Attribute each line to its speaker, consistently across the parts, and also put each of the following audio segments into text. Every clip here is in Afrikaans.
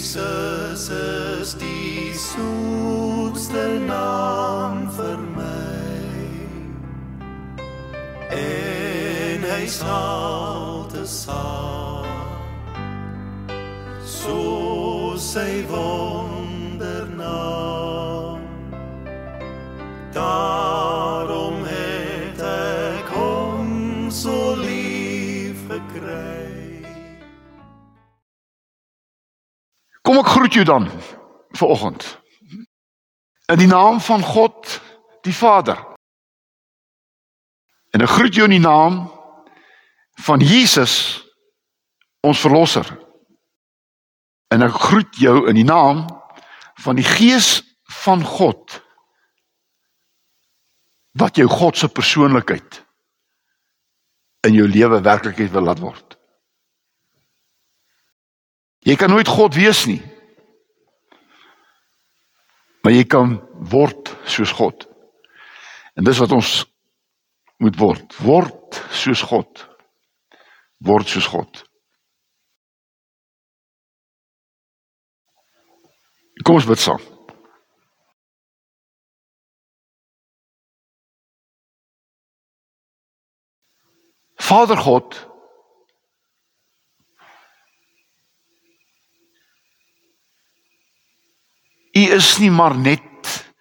Speaker 1: Jesus is die soetste naam vir my. En hy sal te saam. So sy wondernaam.
Speaker 2: Groet jou dan vanoggend. In die naam van God die Vader. En ek groet jou in die naam van Jesus ons verlosser. En ek groet jou in die naam van die Gees van God wat jou God se persoonlikheid in jou lewe werklikheid wil laat word. Jy kan nooit God wees nie. Maar jy kan word soos God. En dis wat ons moet word. Word soos God. Word soos God. Kom ons bid saam. Vader God, U is nie maar net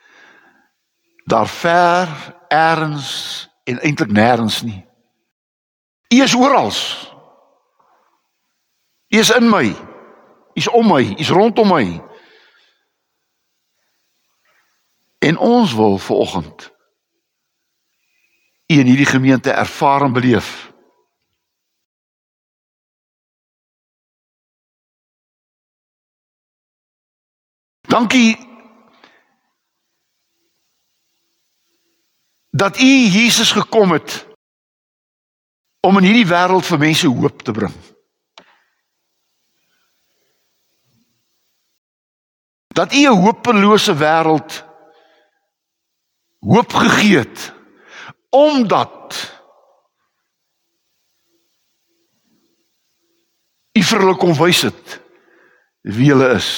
Speaker 2: daar ver eers en eintlik nêrens nie. U is oral. U is in my. U is om my, u is rondom my. En ons wil vanoggend u in hierdie gemeente ervaar en beleef. Dankie dat u Jesus gekom het om in hierdie wêreld vir mense hoop te bring. Dat u 'n hopelose wêreld hoop gegee het omdat u vir hulle kom wys het wie hulle is.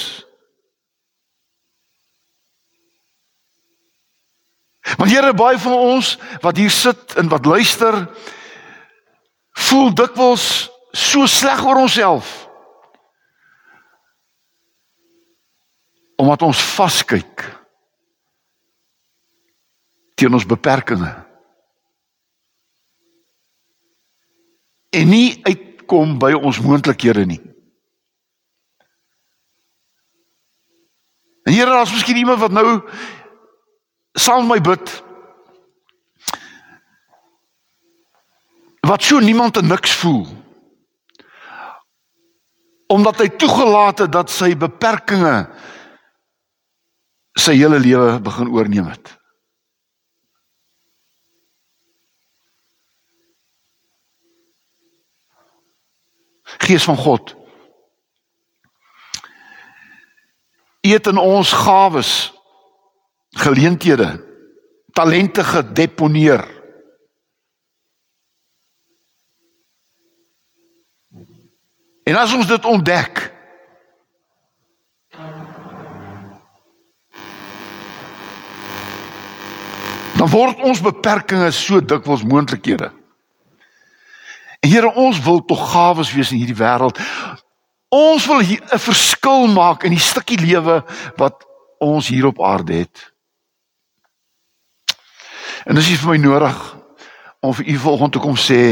Speaker 2: Want Here baie van ons wat hier sit en wat luister voel dikwels so sleg oor onsself. Omdat ons vaskyk teen ons beperkings. En nie uitkom by ons moontlikhede nie. En Here, daar's miskien iemand wat nou saam met my bid. Wat so niemand te niks voel. Omdat hy toegelaat het dat sy beperkings sy hele lewe begin oorneem het. Gees van God. U het in ons gawes geleenthede. Talente gedeponeer. En as ons dit ontdek dan word ons beperkings so dikwels moontlikhede. En Here ons wil tog gawes wees in hierdie wêreld. Ons wil 'n verskil maak in die stukkie lewe wat ons hier op aarde het En dis vir my nodig om vir u volgende te kom sê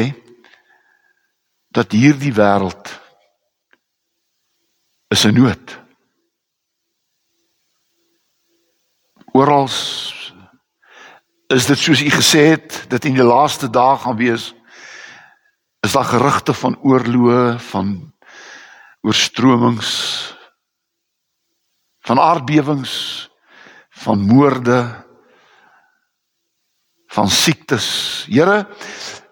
Speaker 2: dat hierdie wêreld is 'n nood. Oral is dit soos u gesê het dat in die laaste dae gaan wees is daar gerugte van oorloë, van oorstromings, van aardbewings, van moorde, van siektes. Here,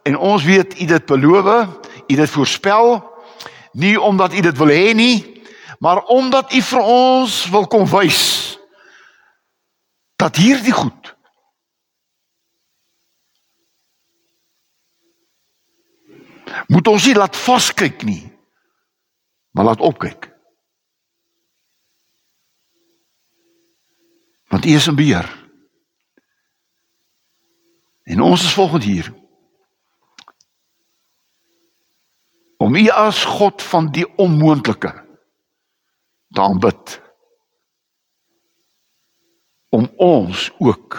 Speaker 2: en ons weet U dit beloof, U dit voorspel, nie omdat U dit wil hê nie, maar omdat U vir ons wil kom wys dat hierdie goed moet ons nie laat vaskyk nie, maar laat opkyk. Want U is in beheer. En ons is volgens hier om U as God van die onmoontlike te aanbid. Om ons ook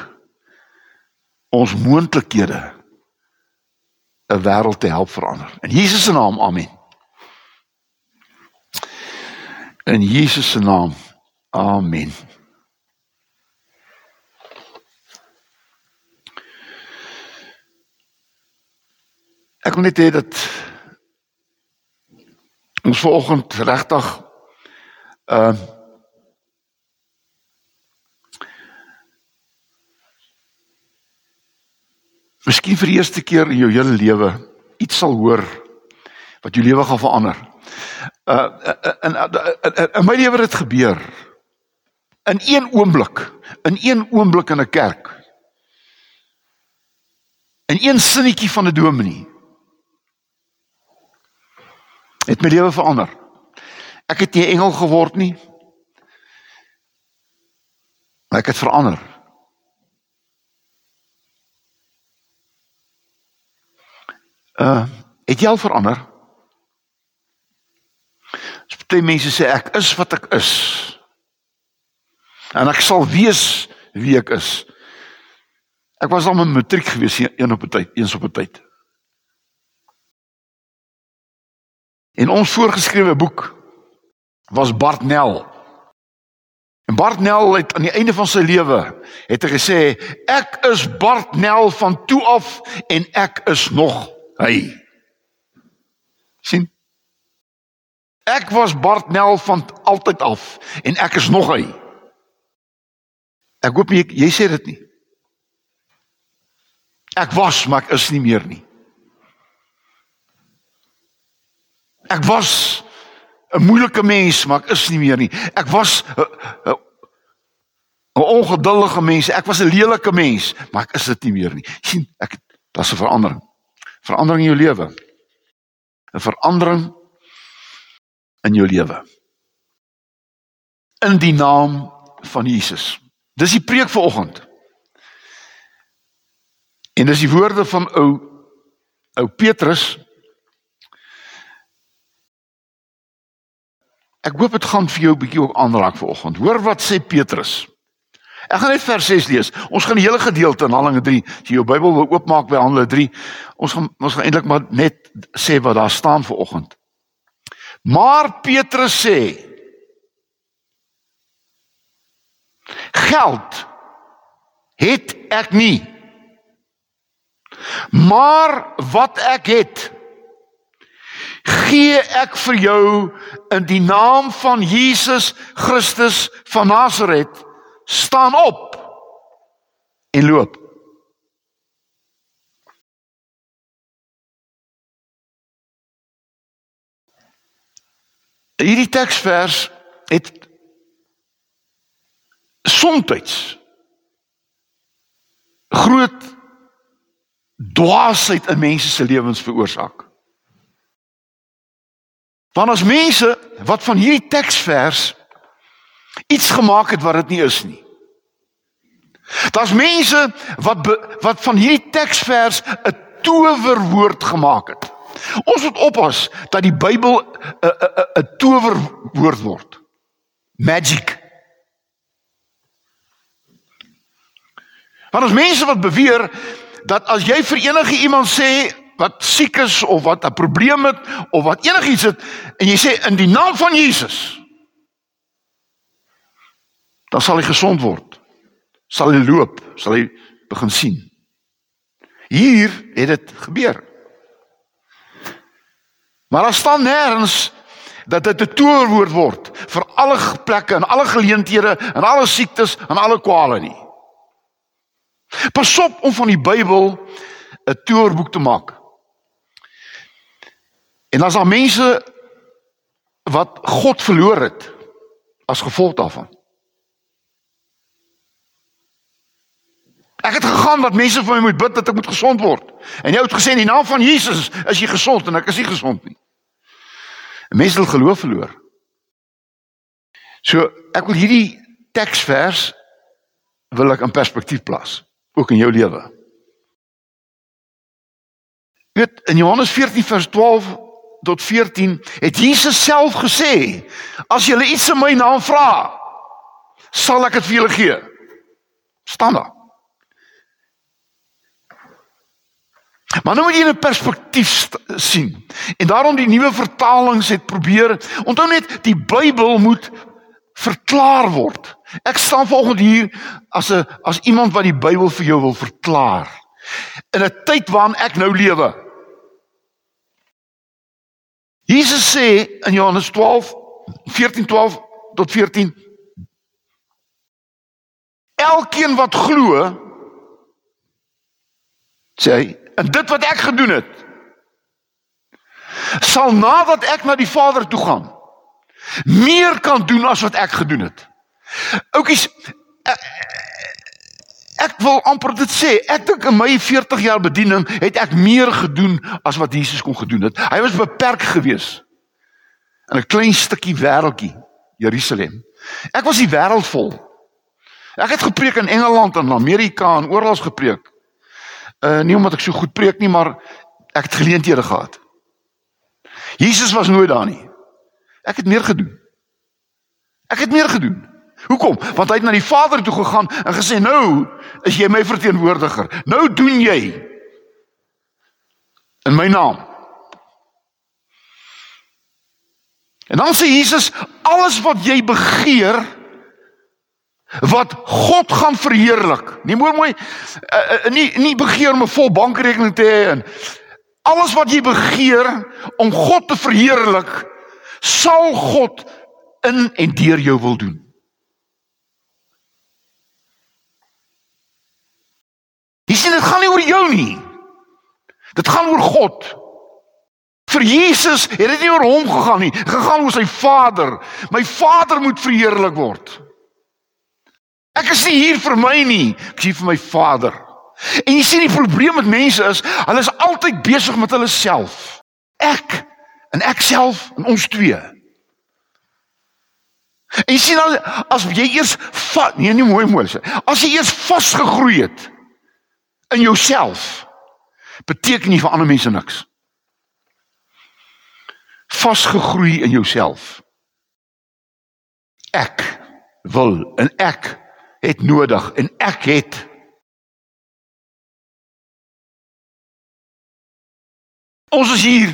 Speaker 2: ons moontlikhede 'n wêreld te help verander. In Jesus se naam, amen. In Jesus se naam. Amen. Ek wil net hê dat ons vanoggend regtig uh Miskien vir die eerste keer in jou hele lewe iets sal hoor wat jou lewe gaan verander. Uh in in my lewe het dit gebeur. In een oomblik, in een oomblik in 'n kerk. In een sinnetjie van 'n dominee het my lewe verander. Ek het nie engel geword nie. Maar ek het verander. Uh, het jy al verander? Party mense sê ek is wat ek is. En ek sal wees wie ek is. Ek was al met matriek gewees een op 'n tyd, eens op 'n tyd. En ons voorgeskrewe boek was Bart Nel. En Bart Nel het aan die einde van sy lewe het hy gesê ek is Bart Nel van toe af en ek is nog hy. sien? Ek was Bart Nel van altyd af en ek is nog hy. Ek hoop jy jy sê dit nie. Ek was maar ek is nie meer nie. Ek was 'n moeilike mens, maar ek is nie meer nie. Ek was 'n 'n ongeduldige mens. Ek was 'n lelike mens, maar ek is dit nie meer nie. sien, ek daar's 'n verandering. Verandering in jou lewe. 'n Verandering in jou lewe. In die naam van Jesus. Dis die preek vanoggend. En dis die woorde van ou ou Petrus Ek hoop dit gaan vir jou 'n bietjie ook aanraak vanoggend. Hoor wat sê Petrus. Ek gaan net vers 6 lees. Ons gaan die hele gedeelte in Handelinge 3, as jy jou Bybel wil oopmaak by Handelinge 3, ons gaan ons gaan eintlik maar net sê wat daar staan vanoggend. Maar Petrus sê Geld het ek nie. Maar wat ek het, gee ek vir jou in die naam van Jesus Christus van Nasaret staan op en loop Hierdie teksvers het soms groot dwaasheid in mense se lewens veroorsaak. Want as mense wat van hierdie teksvers iets gemaak het wat dit nie is nie. Daar's mense wat be, wat van hierdie teksvers 'n towerwoord gemaak het. Ons moet oppas dat die Bybel 'n 'n 'n towerwoord word. Magic. Want as mense wat beweer dat as jy vir enige iemand sê wat siek is of wat 'n probleem het of wat enigiets het en jy sê in die naam van Jesus dan sal hy gesond word. Sal hy loop, sal hy begin sien. Hier het dit gebeur. Maar daar staan nêrens dat dit 'n toorwoord word vir alle plekke en alle geleenthede en alle siektes en alle kwale nie. Pasop om van die Bybel 'n toorboek te maak. En as daar mense wat God verloor het as gevolg daarvan. Ek het gegaan dat mense vir my moet bid dat ek moet gesond word. En jy het gesê in die naam van Jesus is jy gesond en ek is nie gesond nie. Mense het geloof verloor. So ek wil hierdie teksvers wil ek in perspektief plaas, ook in jou lewe. Weet in Johannes 14 vers 12 tot 14 het Jesus self gesê as julle iets in my naam vra sal ek dit vir julle gee. staan daar. Maar nou moet jy 'n perspektief sien. En daarom die nuwe vertalings het probeer onthou net die Bybel moet verklaar word. Ek staan vanoggend hier as 'n as iemand wat die Bybel vir jou wil verklaar. In 'n tyd waarin ek nou lewe. Jesus sê in Johannes 12 14 12 tot 14 Elkeen wat glo sê hy en dit wat ek gedoen het sal nadat ek na die Vader toe gaan meer kan doen as wat ek gedoen het. Oukies ek wil amper dit sê, ek dink in my 40 jaar bediening het ek meer gedoen as wat Jesus kon gedoen het. Hy was beperk geweest in 'n klein stukkie wêreldjie, Jerusalem. Ek was die wêreld vol. Ek het gepreek in Engeland en Amerika en oral gepreek. Uh nie omdat ek so goed preek nie, maar ek het geleenthede gehad. Jesus was nooit daar nie. Ek het meer gedoen. Ek het meer gedoen. Hoekom? Want hy het na die Vader toe gegaan en gesê: "Nou is jy my verteenwoordiger. Nou doen jy in my naam." En dan sê Jesus: "Alles wat jy begeer, wat God gaan verheerlik. Nie mooi mooi uh, nie nie begeer om 'n vol bankrekening te hê en alles wat jy begeer om God te verheerlik, sal God in en deur jou wil doen. Jy sien dit gaan nie oor jou nie. Dit gaan oor God. Vir Jesus het dit nie oor hom gegaan nie, gegaan oor sy Vader. My Vader moet verheerlik word. Ek is nie hier vir my nie, ek is hier vir my Vader. En jy sien die probleem met mense is, hulle is altyd besig met hulle self. Ek en ek self en ons twee. En jy sien al as jy eers vat, nee nie mooi mooi sê. As jy eers vasgegroei het in jouself, beteken nie vir ander mense niks. Vasgegroei in jouself. Ek wil en ek het nodig en ek het Ons is hier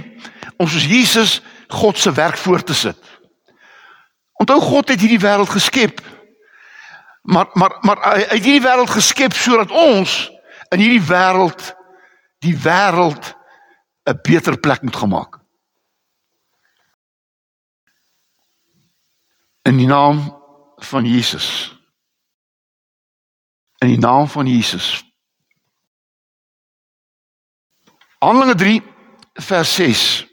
Speaker 2: ons is Jesus God se werk voor te sit. Onthou God het hierdie wêreld geskep. Maar maar maar hy het hierdie wêreld geskep sodat ons in hierdie wêreld die wêreld 'n beter plek moet gemaak. In die naam van Jesus in die naam van Jesus. Handelinge 3 vers 6.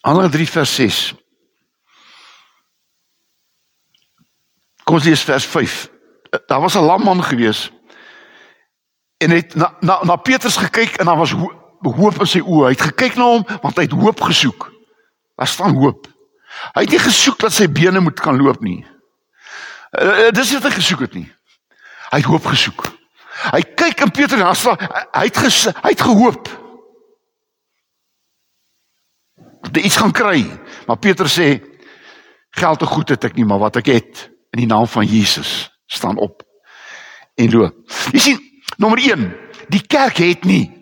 Speaker 2: Handelinge 3 vers 6. Kom ons lees vers 5. Daar was 'n lam man gewees en het na na na Petrus gekyk en daar was hoop in sy oë. Hy het gekyk na hom want hy het hoop gesoek. Daar staan hoop. Hy het nie gesoek dat sy bene moet kan loop nie. Uh, dis wat hy gesoek het nie. Hy het hoop gesoek. Hy kyk in Petrus en sê hy het ges, hy het gehoop. Dat iets gaan kry. Maar Petrus sê geld te goed het ek nie, maar wat ek het in die naam van Jesus staan op en loop. Jy sien, nommer 1, die kerk het nie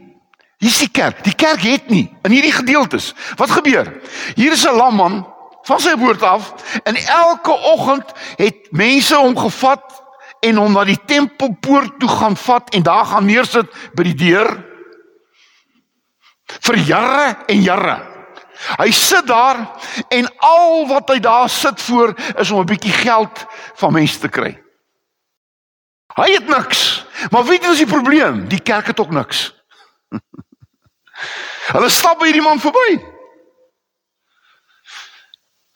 Speaker 2: Hier is die kerk. Die kerk het nie in hierdie gedeeltes. Wat gebeur? Hier is 'n lam man van sy woord af en elke oggend het mense hom gevat en hom na die tempelpoort toe gaan vat en daar gaan neersit by die deur vir jare en jare. Hy sit daar en al wat hy daar sit voor is om 'n bietjie geld van mense te kry. Hy het niks. Maar weet jy wat is die probleem? Die kerk het ook niks. Hulle stap by hierdie man verby.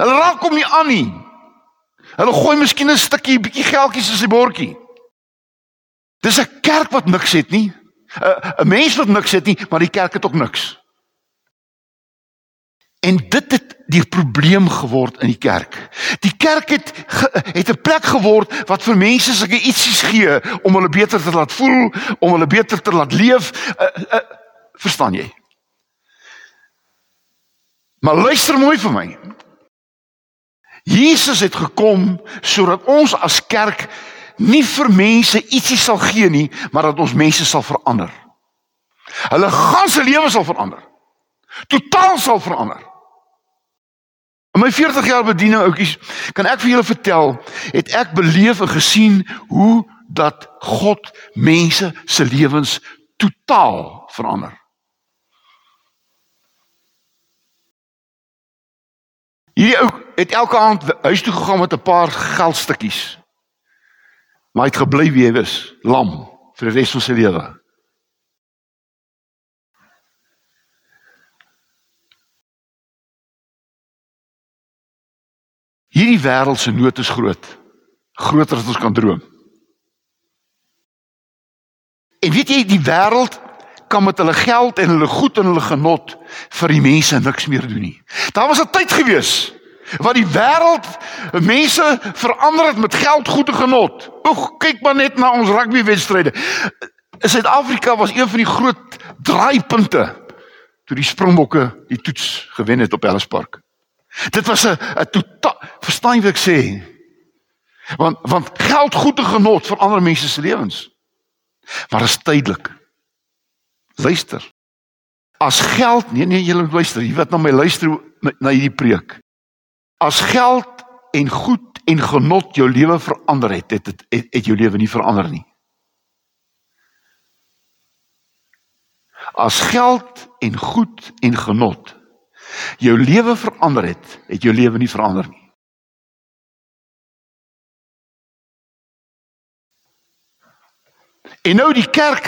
Speaker 2: Hulle raak hom nie aan nie. Hulle gooi miskien 'n stukkie bietjie geldjies in sy bordjie. Dis 'n kerk wat niks het nie. 'n 'n mens wat niks het nie, maar die kerk het ook niks. En dit het die probleem geword in die kerk. Die kerk het ge, het 'n plek geword wat vir mense sulke ietsies gee om hulle beter te laat voel, om hulle beter te laat leef. Uh, uh, verstaan jy? Maar luister mooi vir my. Jesus het gekom sodat ons as kerk nie vir mense ietsie sal gee nie, maar dat ons mense sal verander. Hulle ganse lewe sal verander. Totaal sal verander. In my 40 jaar bediening oudjies, kan ek vir julle vertel, het ek beleef en gesien hoe dat God mense se lewens totaal verander. Hierdie ou het elke aand huis toe gegaan met 'n paar geldstukkies. Maar hy het gebly wie hy was, lam vir die res van sy lewe. Hierdie wêreld se nood is groot. Groter as ons kan droom. En weet jy die wêreld kan met hulle geld en hulle goed en hulle genot vir die mense niks meer doen nie. Daar was 'n tyd gewees wat die wêreld mense verander het met geld, goed en genot. Oek, kyk maar net na ons rugbywedstryde. Suid-Afrika was een van die groot draaipunte toe die Springbokke die toets gewen het op Ellis Park. Dit was 'n 'n totaal verstaan jy wat ek sê? Want want geld goed en genot vir ander mense se lewens. Maar is tydelik. Luister. As geld, nee nee, julle luister, jy wat na my luister na hierdie preek. As geld en goed en genot jou lewe verander het, het dit het, het jou lewe nie verander nie. As geld en goed en genot jou lewe verander het, het jou lewe nie verander nie. En nou die kerk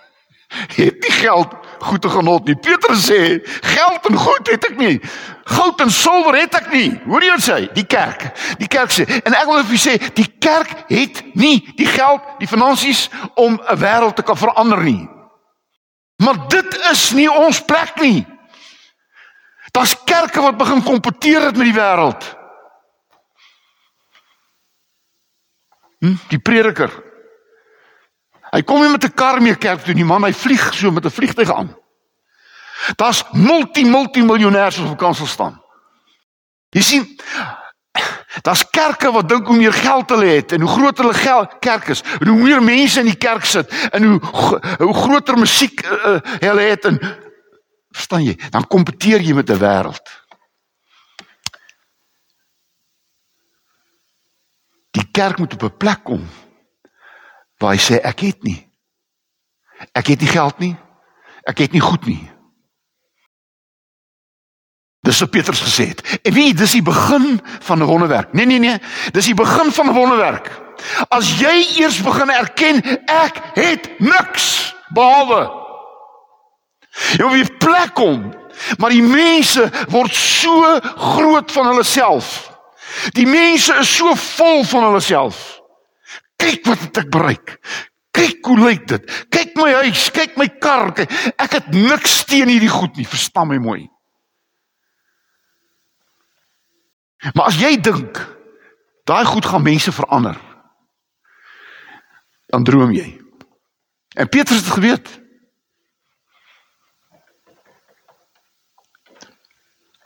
Speaker 2: het nie geld goed te genot nie. Petrus sê, geld en goed het ek nie. Goud en silwer het ek nie. Hoor jy wat sê? Die kerk. Die kerk sê en ek wil vir julle sê, die kerk het nie die geld, die finansies om 'n wêreld te kan verander nie. Maar dit is nie ons plek nie. Daar's kerke wat begin kompeteer het met die wêreld. Hm, die prediker. Hy kom nie met 'n kar meer kerk toe nie, man, hy vlieg so met 'n vliegtyg aan. Daar's multi multi miljonêers wat op sal staan. Jy sien, daar's kerke wat dink hoe meer geld hulle het en hoe groter hulle geld kerk is, en hoe meer mense in die kerk sit en hoe hoe groter musiek uh, hulle het en Verstaan jy? Dan kompeteer jy met 'n wêreld. Die kerk moet op 'n plek kom waar hy sê ek het nie. Ek het nie geld nie. Ek het nie goed nie. Dis wat Petrus gesê het. En wie, dis die begin van 'n wonderwerk. Nee nee nee, dis die begin van 'n wonderwerk. As jy eers begin erken ek het niks behalwe Jy moet weer plek kom. Maar die mense word so groot van hulle self. Die mense is so vol van hulle self. Kyk wat het ek bereik. Kyk hoe lyk dit. Kyk my huis, kyk my kar. Kyk, ek het niks teen hierdie goed nie, verstaan my mooi. Maar as jy dink daai goed gaan mense verander, dan droom jy. En Petrus het geweet.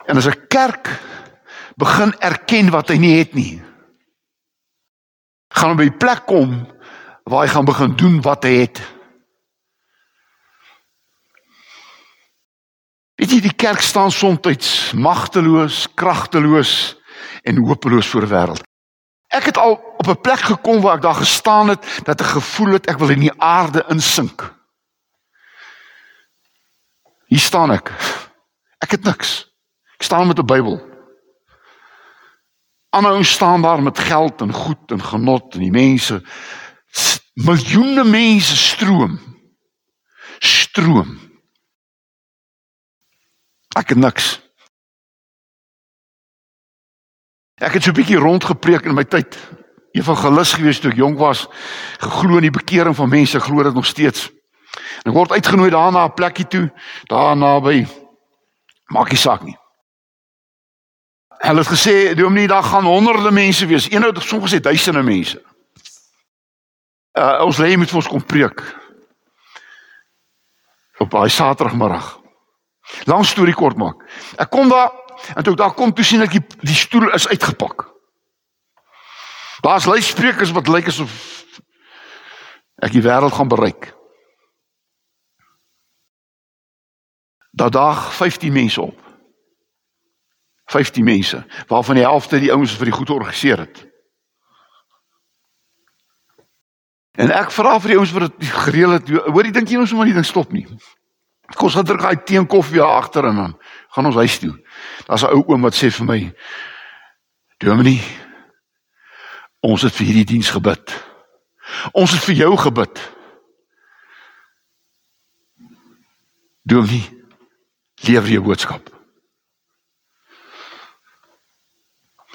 Speaker 2: En as 'n kerk begin erken wat hy nie het nie, gaan hy by 'n plek kom waar hy gaan begin doen wat hy het. Weet jy die kerk staan soms magteloos, kragteloos en hopeloos voor die wêreld. Ek het al op 'n plek gekom waar ek daar gestaan het dat ek gevoel het ek wil in die aarde insink. Hier staan ek. Ek het niks. Ek staan met 'n Bybel. Ouens staan daar met geld en goed en genot en die mense miljoene mense stroom. Stroom. Ek niks. Ek het so 'n bietjie rondgepreek in my tyd. Evangelis gewees toe ek jonk was, geglo in die bekering van mense, glo dit nog steeds. En ek word uitgenooi daarna 'n plekkie toe, daar naby. Maak nie saak nie. Hulle het gesê dominee daar gaan honderde mense wees. Eenheid soms sê duisende mense. Uh ons lê moet vir ons kom preek. Op daai Saterdagmiddag. Lang storie kort maak. Ek kom daar en toe ek daar kom toe sien ek die, die stoel is uitgepak. Daar's luidsprekers wat lyk asof ek die wêreld gaan bereik. Daar dag 15 mense op. 15 mense, waarvan die helfte die ouens vir die goed georganiseer het. En ek vra vir die ouens wat dit gereël het, hoor jy dink jy ons moet maar nie ding stop nie. Kom ons gaan druk daai tee en koffie daar agter en dan gaan ons huis toe. Daar's 'n ou oom wat sê vir my: "Dominee, ons het vir hierdie diens gebid. Ons het vir jou gebid." Dominee, lewer jou boodskap.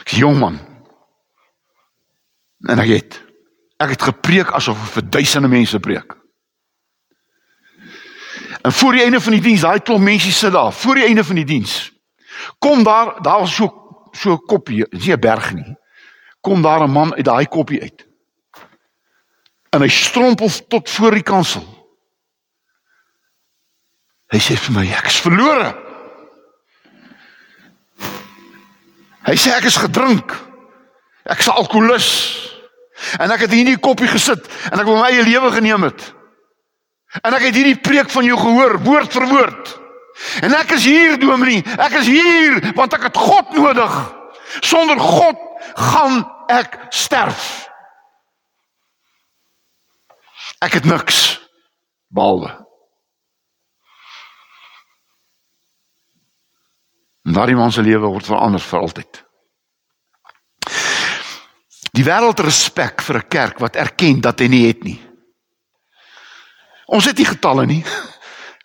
Speaker 2: Ek is jong man. En ek het ek het gepreek asof ek vir duisende mense preek. En voor die einde van die diens, daai klomp mense sit daar, voor die einde van die diens. Kom daar, daar was so so 'n koppie, nie 'n berg nie. Kom daar 'n man uit daai koppie uit. En hy strompel tot voor die kansel. Hy sê vir my, ek is verlore. Hy sê ek is gedrink. Ek is alkolikus. En ek het hier in die koppie gesit en ek wou my eie lewe geneem het. En ek het hierdie preek van jou gehoor, woord vir woord. En ek is hier, Dominee. Ek is hier want ek het God nodig. Sonder God gaan ek sterf. Ek het niks behalwe. Daardie man se lewe word verander vir altyd. Die wêreld respek vir 'n kerk wat erken dat hy nie het nie. Ons het nie getalle nie.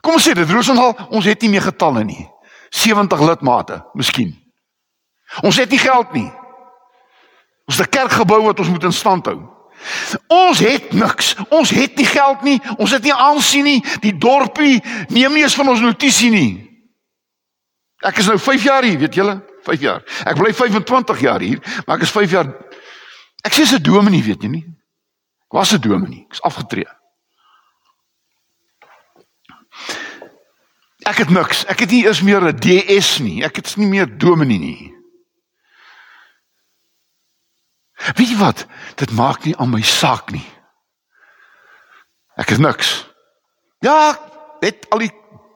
Speaker 2: Kom ons sê dit Rosendal, ons het nie meer getalle nie. 70 lidmate, miskien. Ons het nie geld nie. Ons het 'n kerk gebou wat ons moet in stand hou. Ons het niks. Ons het nie geld nie. Ons het nie aansien nie. Die dorpie neem nie eens van ons notisie nie. Ek is nou 5 jaar hier, weet julle? 5 jaar. Ek bly 25 jaar hier, maar ek is 5 jaar Ek sê 'n dominee, weet jy nie? Ek was 'n dominee. Ek's afgetree. Ek het niks. Ek het nie eens meer 'n DS nie. Ek het nie meer dominee nie. Weet jy wat? Dit maak nie aan my saak nie. Ek het niks. Ja, het al die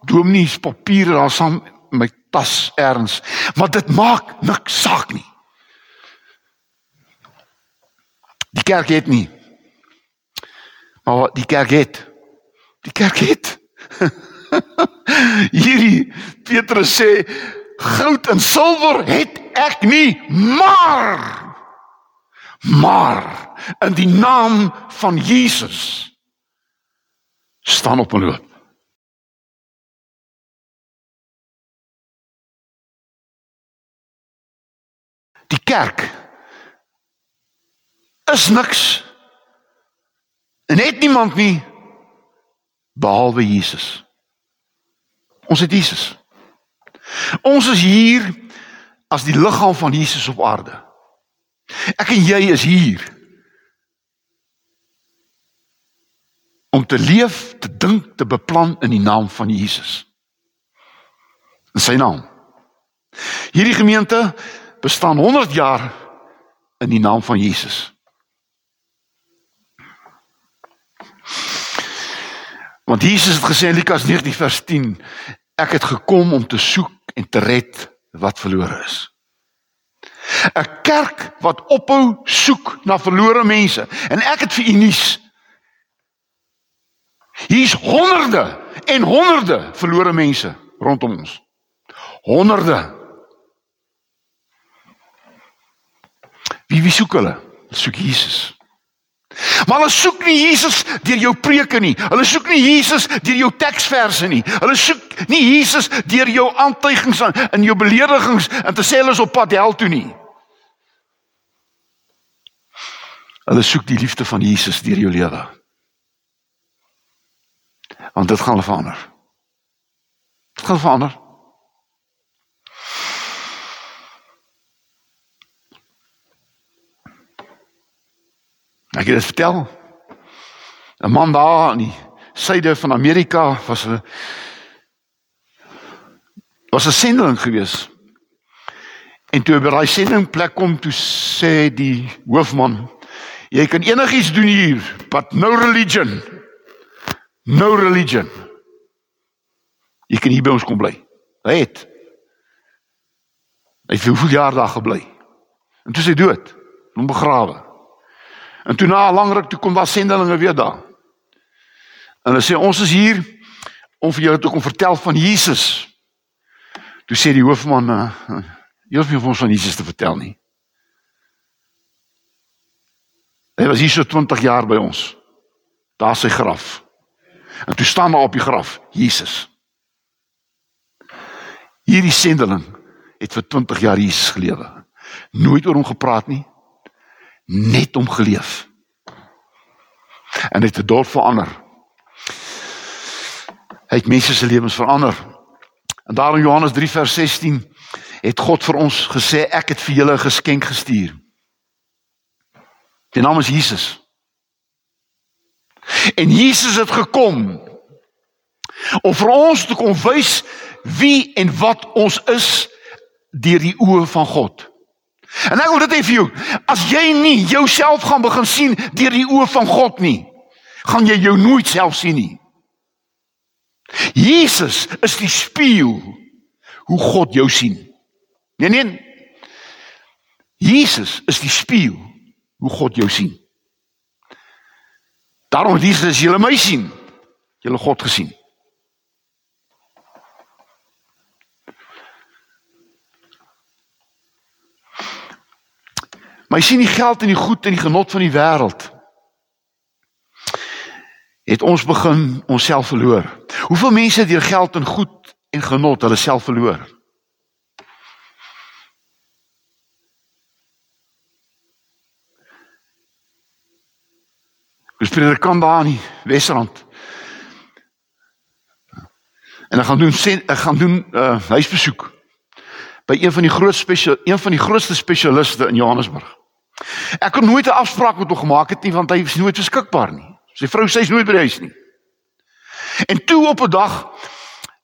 Speaker 2: dominees papiere daar saam my tas erns, maar dit maak niks saak nie. Die kerk het nie. Maar die kerk het. Die kerk het. Hierdie Petrus sê goud en silwer het ek nie, maar maar in die naam van Jesus staan op en loop. Kerk is niks en het niemand nie behalwe Jesus. Ons het Jesus. Ons is hier as die liggaam van Jesus op aarde. Ek en jy is hier om te leef, te dink, te beplan in die naam van Jesus. In sy naam. Hierdie gemeente bestaan 100 jaar in die naam van Jesus. Want Jesus het gesê in Lukas 19 vers 10, ek het gekom om te soek en te red wat verlore is. 'n Kerk wat ophou soek na verlore mense en ek het vir u nuus. Hier's honderde en honderde verlore mense rondom ons. Honderde. Wie wie soek hulle? Soek Jesus. Maar hulle soek nie Jesus deur jou preke nie. Hulle soek nie Jesus deur jou teksverse nie. Hulle soek nie Jesus deur jou aantuigings en jou beledigings en te sê hulle is op pad hel toe nie. Hulle soek die liefde van Jesus deur jou lewe. Want dit gaan verander. Dit gaan verander. Ek het dit vertel. 'n Man daar in die suide van Amerika was 'n was 'n sendeling gewees. En toe by daai sendingplek kom toe sê die hoofman, jy kan enigiets doen hier, but no religion. No religion. Jy kan hier by ons kom bly. Hy het Hy het hoeveel jaar daar gebly. En toe is hy dood, hom begrawe. En toe na 'n lang ruk toe kom daar sendelinge weer daar. En hulle sê ons is hier om vir julle te kom vertel van Jesus. Toe sê die hoofman, uh, jy hoef nie vir ons van Jesus te vertel nie. Hy was hier so 20 jaar by ons. Daar sy graf. En toe staan daar op die graf Jesus. Hierdie sendeling het vir 20 jaar Jesus gelewe. Nooit oor hom gepraat nie. Net hom geleef. En dit het dorp verander. Hy het mense se lewens verander. En daarom Johannes 3 vers 16 het God vir ons gesê ek het vir julle 'n geskenk gestuur. Die naam is Jesus. En Jesus het gekom om vir ons te kom wys wie en wat ons is deur die oë van God. En ek wil dit hê vir jou, as jy nie jouself gaan begin sien deur die oë van God nie, gaan jy jou nooit self sien nie. Jesus is die spieël hoe God jou sien. Nee nee. Jesus is die spieël hoe God jou sien. Daarom Jesus jy my sien, jy het God gesien. Maar jy sien die geld en die goed en die genot van die wêreld het ons begin onsself verloor. Hoeveel mense deur geld en goed en genot hulle self verloor? Ons spreek kan daar nie Wesrand. En ek gaan doen ek gaan doen uh, huisbesoek by een van die groot spesial een van die grootste spesialiste in Johannesburg. Ek kon nooit 'n afspraak met hom gemaak het nie want hy is nooit beskikbaar nie. Sy vrou sê hy's nooit by die huis nie. En toe op 'n dag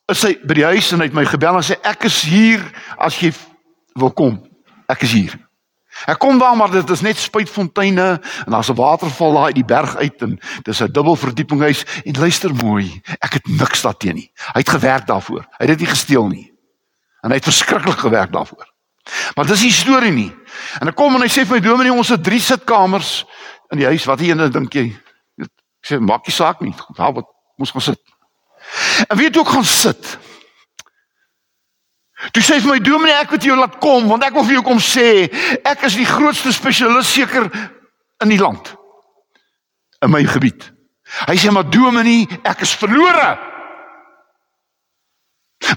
Speaker 2: is sy by die huis en hy het my gebel en sê ek is hier as jy wil kom. Ek is hier. Ek kom daar maar dit is net spuitfonteine en daar's 'n waterval daar uit die berg uit en dis 'n dubbelverdieping huis en luister mooi. Ek het niks daarteen nie. Hy het gewerk daarvoor. Hy het dit nie gesteel nie. En hy het verskriklik gewerk daarvoor. Maar dis die storie nie. En ek kom en hy sê vir my dominee ons het drie sitkamers in die huis. Wat ene dink jy? Ek sê maak nie saak nie. Waar wat moes gaan sit. En wie het ook gaan sit? Toe sê vir my dominee ek wil jou laat kom want ek wil vir jou kom sê ek is die grootste spesialis seker in die land in my gebied. Hy sê maar dominee ek is verlore.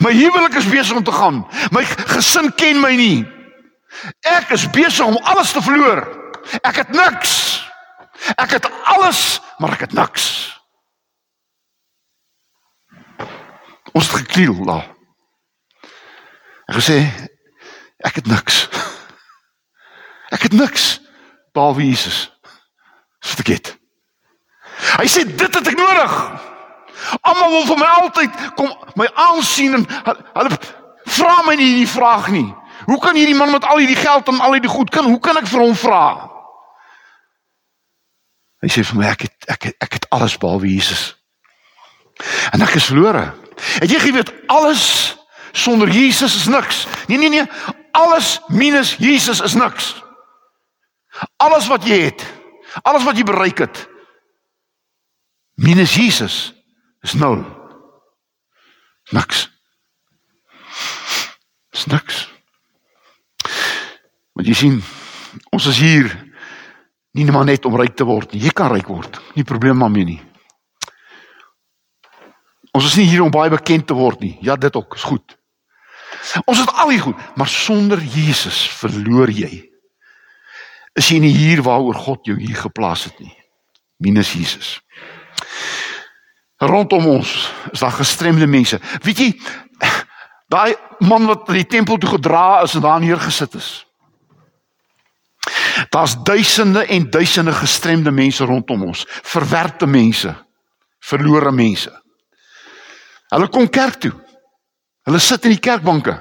Speaker 2: My huwelik is besig om te gaan. My gesin ken my nie. Ek is besig om alles te verloor. Ek het niks. Ek het alles, maar ek het niks. Ons het gekliel daar. Ek gesê ek het niks. Ek het niks behalwe Jesus. Vergeet. Hy sê dit het ek nodig. Almal wil vir my altyd kom my aansien en hulle vra my nie hierdie vraag nie. Hoe kan hierdie man met al hierdie geld en al hierdie goed kan hoe kan ek vir hom vra? Hy sê vir my ek het ek het, ek het alles behalwe Jesus. En ek is verlore. Het jy geweet alles sonder Jesus is niks? Nee nee nee, alles minus Jesus is niks. Alles wat jy het, alles wat jy bereik het minus Jesus is nul. Niks. Is niks. Want jy sien, ons is hier nie net maar net om ryk te word nie. Jy kan ryk word. Nie probleem daarmee nie. Ons is nie hier om baie bekend te word nie. Ja, dit ook is goed. Ons het al die goed, maar sonder Jesus verloor jy. Is jy nie hier waaroor God jou hier geplaas het nie. Minus Jesus rondom ons is daar gestremde mense. Weet jy, daai man wat in die tempel toe gedra is en daar neergesit is. Daar's duisende en duisende gestremde mense rondom ons, verwerpte mense, verlore mense. Hulle kom kerk toe. Hulle sit in die kerkbanke.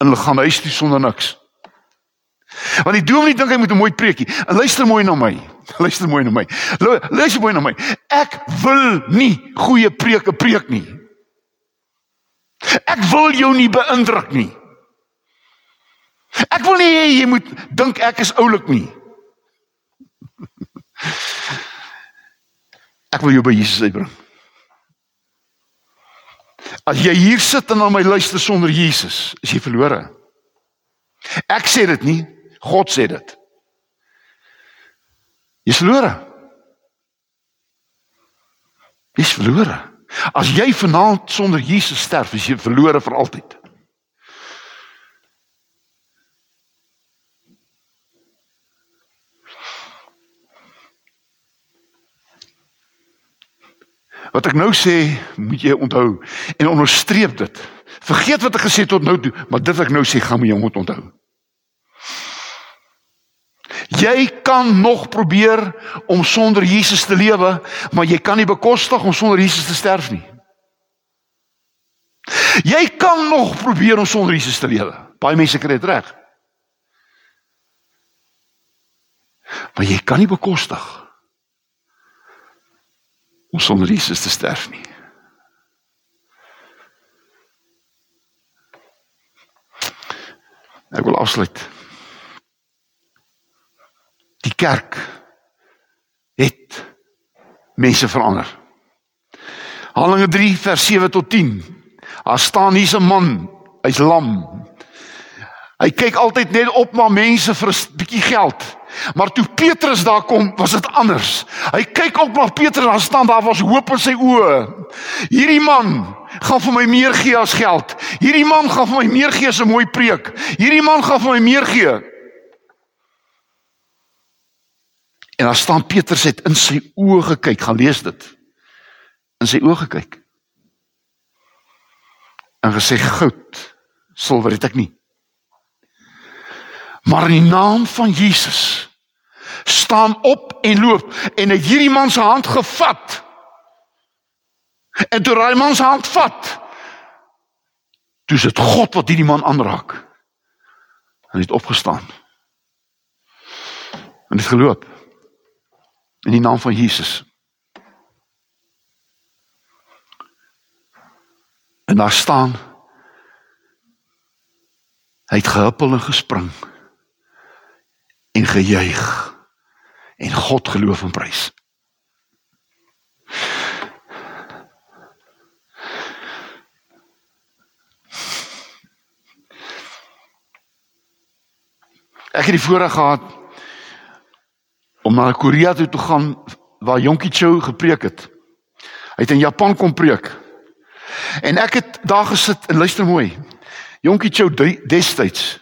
Speaker 2: En hulle gaan huis toe sonder niks. Want die dominee dink hy moet 'n mooi preekie. En luister mooi na my. Luister mooi na my. Luister mooi na my. Ek wil nie goeie preke preek nie. Ek wil jou nie beïndruk nie. Ek wil nie hê jy moet dink ek is oulik nie. Ek wil jou by Jesus uitbring. As jy hier sit en na my luister sonder Jesus, is jy verlore. Ek sê dit nie, God sê dit. Jy's verlore. Jy's verlore. As jy vanaand sonder Jesus sterf, is jy verlore vir altyd. Wat ek nou sê, moet jy onthou en onderstreep dit. Vergeet wat ek gesê tot nou toe, maar dit wat ek nou sê, gaan jy moet onthou. Jy kan nog probeer om sonder Jesus te lewe, maar jy kan nie bekostig om sonder Jesus te sterf nie. Jy kan nog probeer om sonder Jesus te lewe. Baie mense kry dit reg. Maar jy kan nie bekostig om sonder Jesus te sterf nie. Ek wil afsluit. Die kerk het mense verander. Handelinge 3 vers 7 tot 10. Daar staan hier 'n man, hy's lam. Hy kyk altyd net op na mense vir 'n bietjie geld. Maar toe Petrus daar kom, was dit anders. Hy kyk op na Petrus en daar staan daar was hoop in sy oë. Hierdie man gaan vir my meer gee as geld. Hierdie man gaan vir my meer gee as 'n mooi preek. Hierdie man gaan vir my meer gee. En daar staan Petrus het in sy oë gekyk, gaan lees dit. In sy oë gekyk. En gesê goud, silwer het ek nie. Maar in die naam van Jesus staan op en loop en het hierdie man se hand gevat. En toe raai man se hand vat. Toe is dit God wat hierdie man aanraak. En hy het opgestaan. En het geloop. In die naam van Jesus. En daar staan hy het gehuppel en gespring en gejuig en God geloof en prys. Ek het die voorreg gehad om na Korea toe te gaan waar Jonkie Cho gepreek het. Hy het in Japan kom preek. En ek het daar gesit en luister mooi. Jonkie Cho destyds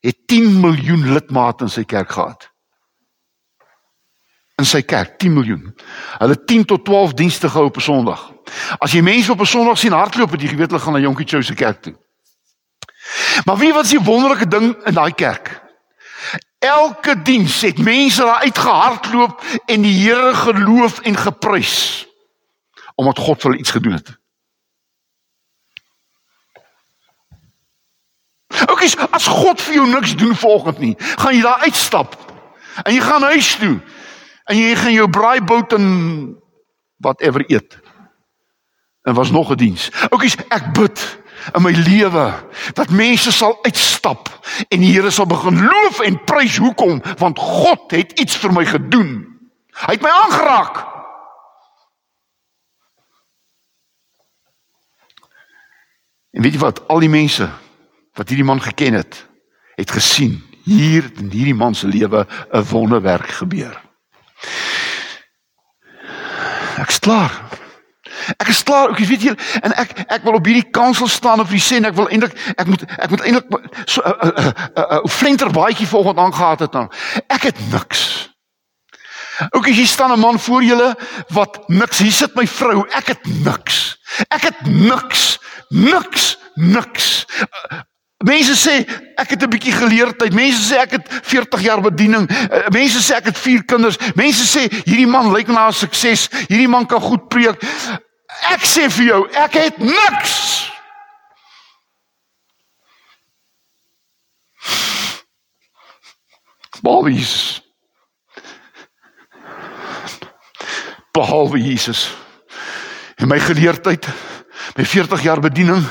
Speaker 2: het 10 miljoen lidmate in sy kerk gehad. In sy kerk 10 miljoen. Hulle 10 tot 12 dienste gehou op 'n Sondag. As jy mense op 'n Sondag sien hardloop, het jy geweet hulle gaan na Jonkie Chou se kerk toe. Maar wie wat is die wonderlike ding in daai kerk? Elke diens het mense daar uitgehardloop en die Here geloof en geprys omdat God vir hulle iets gedoen het. Ook is as God vir jou niks doen vanoggend nie, gaan jy daar uitstap. En jy gaan huis toe. En jy gaan jou braaibout en whatever eet. En was nog 'n diens. Ook is ek bid in my lewe dat mense sal uitstap en die Here sal begin loof en prys hoekom want God het iets vir my gedoen. Hy het my aangeraak. En weet jy wat al die mense wat hierdie man geken het, het gesien hier in hierdie man se lewe 'n wonderwerk gebeur. Ek's klaar. Ek is klaar, ek weet jy en ek ek wil op hierdie kansel staan of jy sê ek wil eintlik ek moet ek moet eintlik so 'n 'n 'n 'n flenterbaadjie volgens aangehad het dan. Ek het niks. Ook jy staan 'n man voor julle wat niks, hier sit my vrou, ek het niks. Ek het niks. Niks, niks. Mense sê ek het 'n bietjie geleerdheid. Mense sê ek het 40 jaar bediening. Eh, Mense sê ek het 4 kinders. Mense sê hierdie man lyk na 'n sukses. Hierdie man kan goed preek. Ek sê vir jou, ek het niks. Behalwe Jesus. Behalwe Jesus. En my geleerdheid, my 40 jaar bediening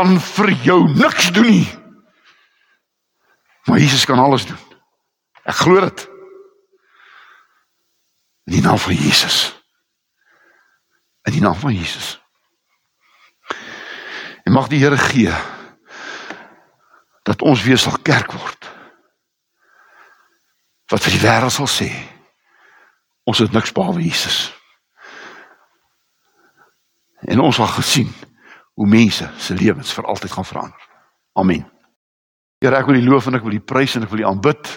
Speaker 2: kan vir jou niks doen nie. Maar Jesus kan alles doen. Ek glo dit. In die naam van Jesus. In die naam van Jesus. En mag die Here gee dat ons weer sal kerk word. Wat vir die wêreld sal sê ons het niks behalwe Jesus. En ons sal gesien hoe mense se lewens vir altyd gaan verander. Amen. Here, ek wil U loof en ek wil U prys en ek wil U aanbid.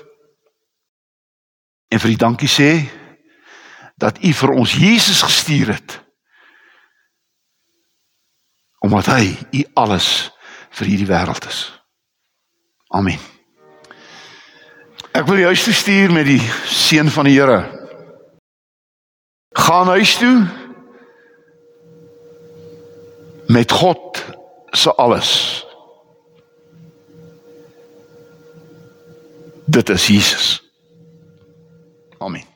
Speaker 2: En vir U dankie sê dat U vir ons Jesus gestuur het. Omdat hy U alles vir hierdie wêreld is. Amen. Ek wil jou huis toe stuur met die seën van die Here. Gaan huis toe met God se alles. Dit is Jesus. Amen.